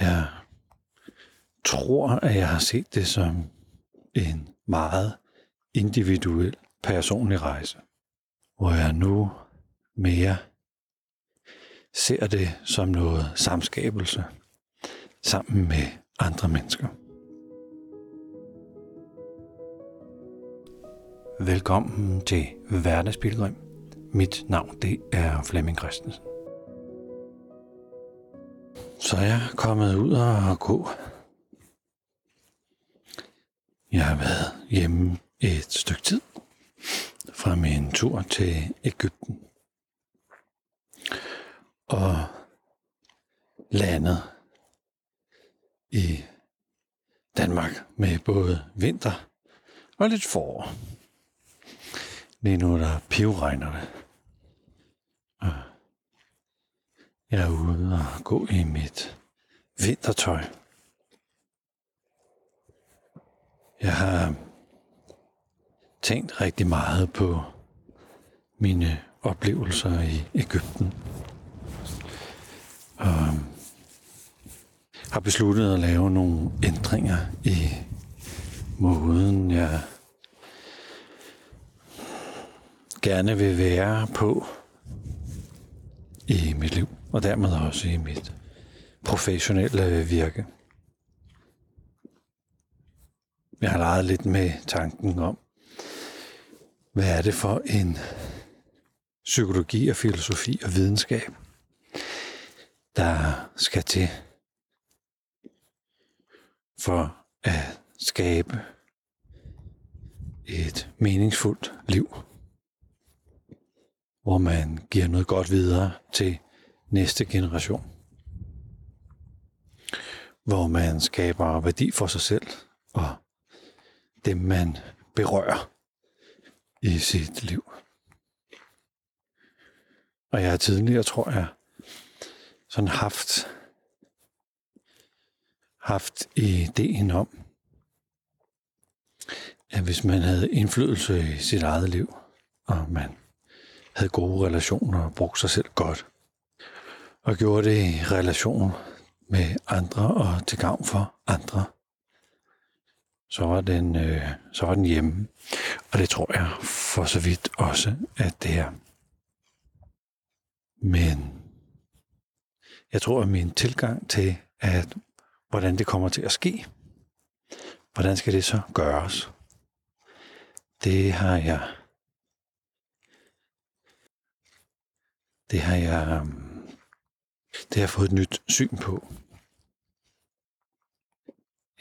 Jeg tror, at jeg har set det som en meget individuel personlig rejse, hvor jeg nu mere ser det som noget samskabelse sammen med andre mennesker. Velkommen til Hverdagsbilgrim. Mit navn det er Flemming Christensen. Så er jeg kommet ud og gå. Jeg har været hjemme et stykke tid fra min tur til Ægypten. Og landet i Danmark med både vinter og lidt forår. Lige nu der pivregner det. Og jeg er ude og gå i mit vintertøj. Jeg har tænkt rigtig meget på mine oplevelser i Ægypten. Og har besluttet at lave nogle ændringer i måden, jeg gerne vil være på i mit liv, og dermed også i mit professionelle øh, virke. Jeg har leget lidt med tanken om, hvad er det for en psykologi og filosofi og videnskab, der skal til for at skabe et meningsfuldt liv, hvor man giver noget godt videre til næste generation, hvor man skaber værdi for sig selv og dem, man berører i sit liv. Og jeg har tidligere, tror jeg, sådan haft, haft ideen om, at hvis man havde indflydelse i sit eget liv, og man havde gode relationer og brugte sig selv godt, og gjorde det i relation med andre og til gavn for andre, så var den, øh, så var den hjemme. Og det tror jeg for så vidt også, at det er. Men jeg tror, at min tilgang til, at hvordan det kommer til at ske, hvordan skal det så gøres, det har jeg det har jeg øhm, det har jeg fået et nyt syn på.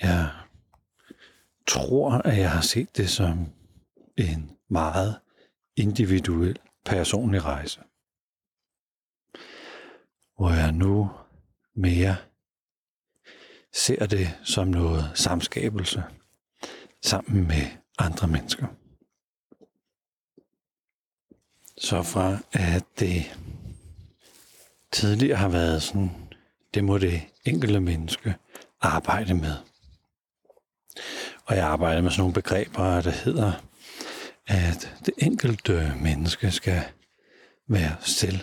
Jeg tror, at jeg har set det som en meget individuel personlig rejse. Hvor jeg nu mere ser det som noget samskabelse sammen med andre mennesker. Så fra at det tidligere har været sådan, det må det enkelte menneske arbejde med. Og jeg arbejder med sådan nogle begreber, der hedder, at det enkelte menneske skal være selv,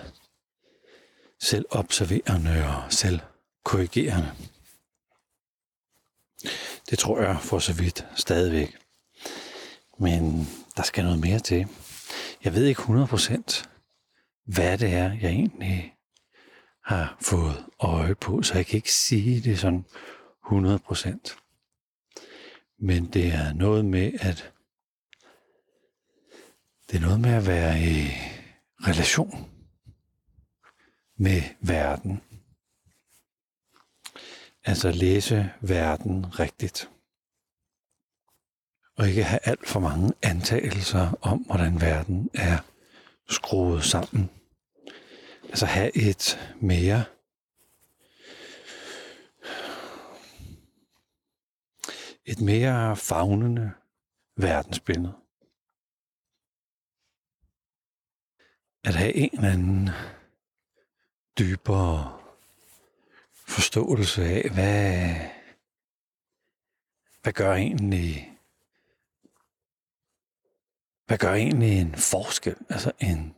selv observerende og selv korrigerende. Det tror jeg for så vidt stadigvæk. Men der skal noget mere til. Jeg ved ikke 100% hvad det er, jeg egentlig har fået øje på, så jeg kan ikke sige det sådan 100%. Men det er noget med, at det er noget med at være i relation med verden. Altså læse verden rigtigt. Og ikke have alt for mange antagelser om, hvordan verden er skruet sammen. Altså have et mere et mere fagnende verdensbillede. At have en eller anden dybere forståelse af, hvad, hvad gør egentlig, hvad gør egentlig en forskel, altså en,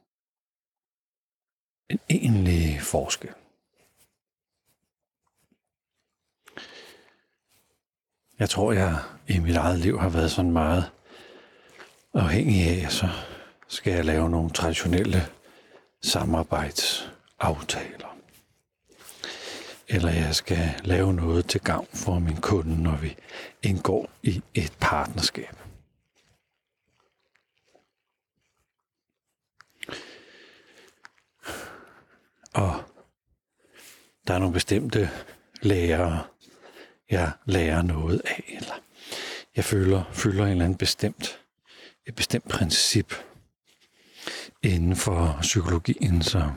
den egentlige forskel. Jeg tror, jeg i mit eget liv har været sådan meget afhængig af, så skal jeg lave nogle traditionelle samarbejdsaftaler. Eller jeg skal lave noget til gavn for min kunde, når vi indgår i et partnerskab. Og der er nogle bestemte lærere, jeg lærer noget af, eller jeg føler, føler en eller anden bestemt, et bestemt princip inden for psykologien, så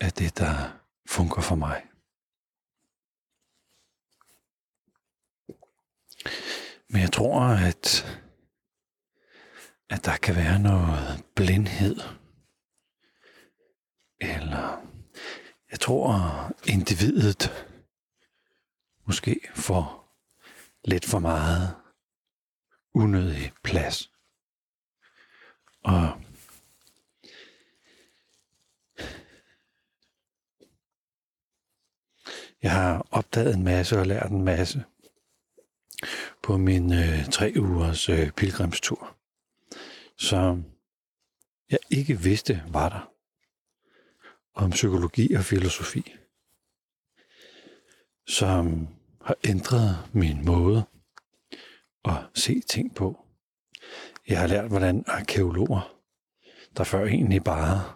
er det, der fungerer for mig. Men jeg tror, at, at der kan være noget blindhed. Eller jeg tror, individet måske får lidt for meget unødig plads. Og jeg har opdaget en masse og lært en masse på min øh, tre ugers øh, pilgrimstur, som jeg ikke vidste var der om psykologi og filosofi, som har ændret min måde at se ting på. Jeg har lært, hvordan arkeologer, der før egentlig bare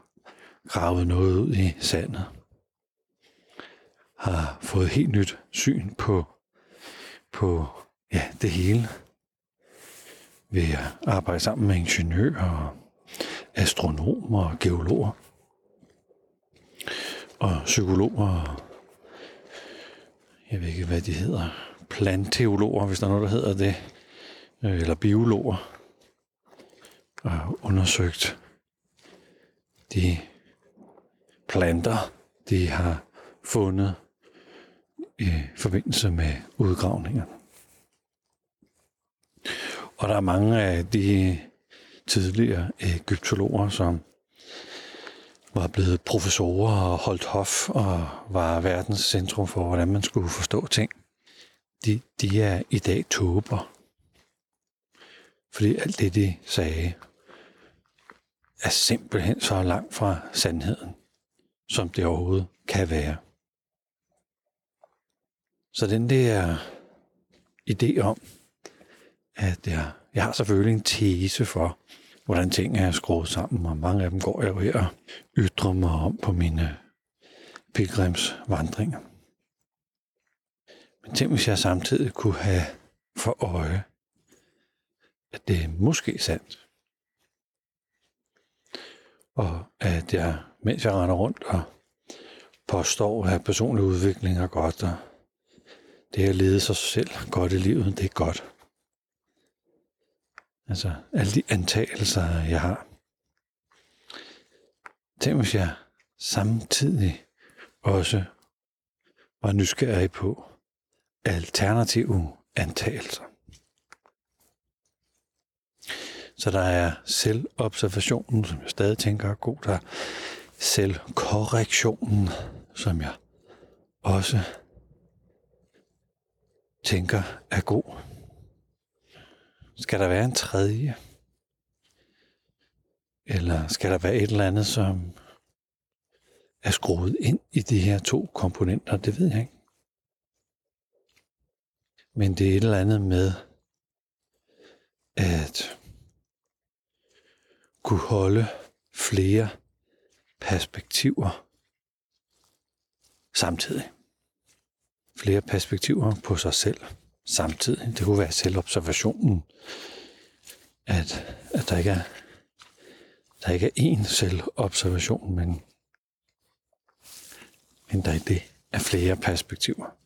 gravede noget ud i sandet, har fået helt nyt syn på, på ja, det hele ved at arbejde sammen med ingeniører, astronomer og geologer og psykologer jeg ved ikke, hvad de hedder, plantteologer, hvis der er noget, der hedder det, øh, eller biologer, og undersøgt de planter, de har fundet i forbindelse med udgravninger. Og der er mange af de tidligere egyptologer, som var blevet professorer og holdt hof og var verdens centrum for, hvordan man skulle forstå ting. De, de er i dag tåber. Fordi alt det, de sagde, er simpelthen så langt fra sandheden, som det overhovedet kan være. Så den der idé om, at jeg, jeg har selvfølgelig en tese for, hvordan tingene er skruet sammen, og mange af dem går jeg jo her og ytrer mig om på mine pilgrimsvandringer. Men tænk, hvis jeg samtidig kunne have for øje, at det er måske sandt. Og at jeg, mens jeg render rundt og påstår, at personlig udvikling er godt, og det at lede sig selv godt i livet, det er godt. Altså alle de antagelser, jeg har. Tænk, hvis jeg samtidig også var nysgerrig på alternative antagelser. Så der er selvobservationen, som jeg stadig tænker er god. Der er selvkorrektionen, som jeg også tænker er god. Skal der være en tredje? Eller skal der være et eller andet, som er skruet ind i de her to komponenter? Det ved jeg ikke. Men det er et eller andet med at kunne holde flere perspektiver samtidig. Flere perspektiver på sig selv samtidig. Det kunne være selvobservationen, at, at der ikke er der ikke er én selvobservation, men, men der er det af flere perspektiver.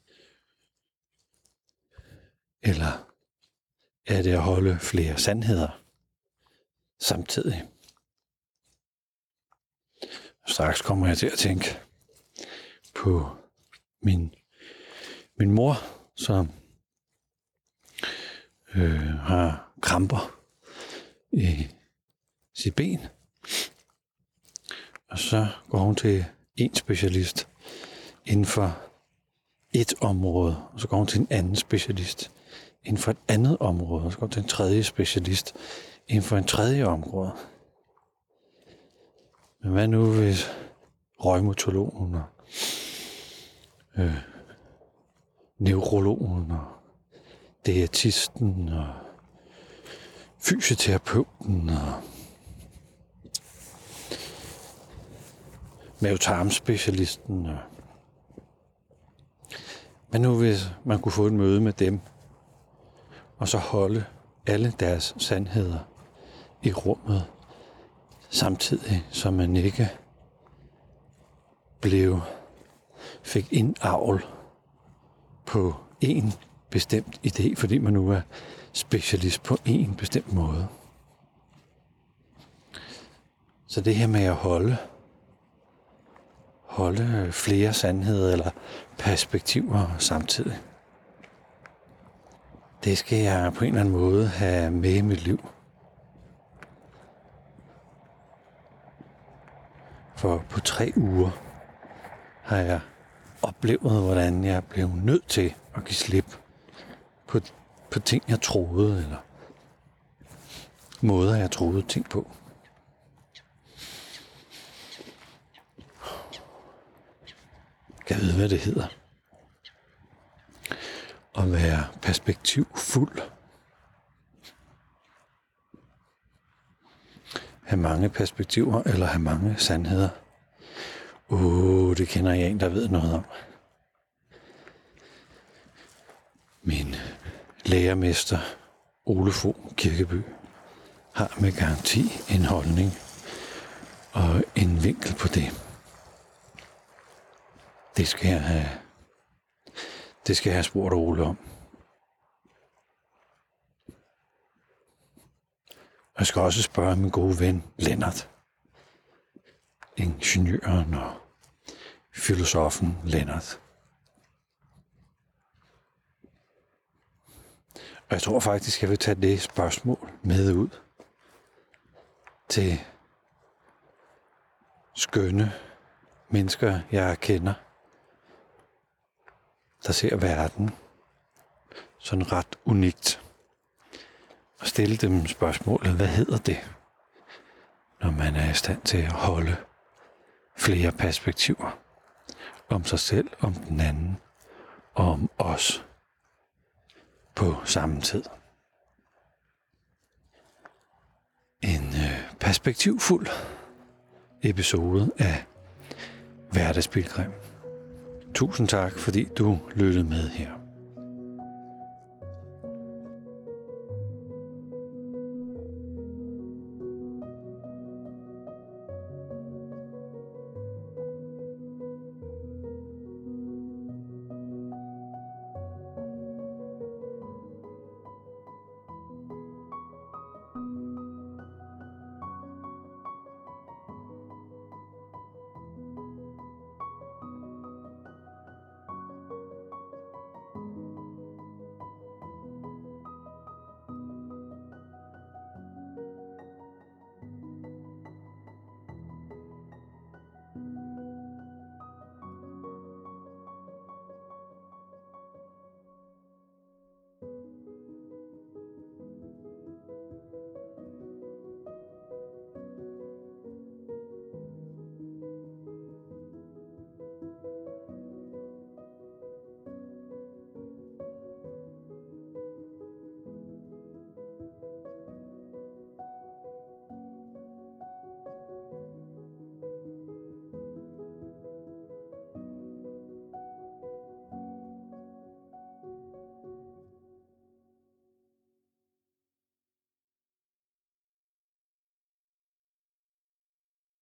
Eller er det at holde flere sandheder samtidig? Straks kommer jeg til at tænke på min, min mor, som øh, har kramper i sit ben. Og så går hun til en specialist inden for et område, og så går hun til en anden specialist inden for et andet område, og så går til en tredje specialist inden for en tredje område. Men hvad nu hvis røgmotologen og øh, neurologen og diætisten og fysioterapeuten og mavetarmspecialisten. Og Men nu hvis man kunne få et møde med dem, og så holde alle deres sandheder i rummet, samtidig som man ikke blev, fik indavl på en bestemt idé, fordi man nu er specialist på en bestemt måde. Så det her med at holde, holde flere sandheder eller perspektiver samtidig, det skal jeg på en eller anden måde have med i mit liv. For på tre uger har jeg oplevet, hvordan jeg blev nødt til at give slip på, på ting, jeg troede, eller måder, jeg troede ting på. Kan jeg vide, hvad det hedder? At være perspektivfuld. Have mange perspektiver, eller have mange sandheder. Åh, oh, det kender jeg en, der ved noget om. Min lærermester Ole Fogh Kirkeby har med garanti en holdning og en vinkel på det. Det skal jeg have, det skal jeg have spurgt Ole om. Jeg skal også spørge min gode ven Lennart. Ingeniøren og filosofen Lennart. Og jeg tror faktisk, jeg vil tage det spørgsmål med ud til skønne mennesker, jeg kender, der ser verden sådan ret unikt. Og stille dem spørgsmålet, hvad hedder det, når man er i stand til at holde flere perspektiver om sig selv, om den anden og om os på samme tid. En øh, perspektivfuld episode af Hverdagsbilgrim. Tusind tak, fordi du lyttede med her.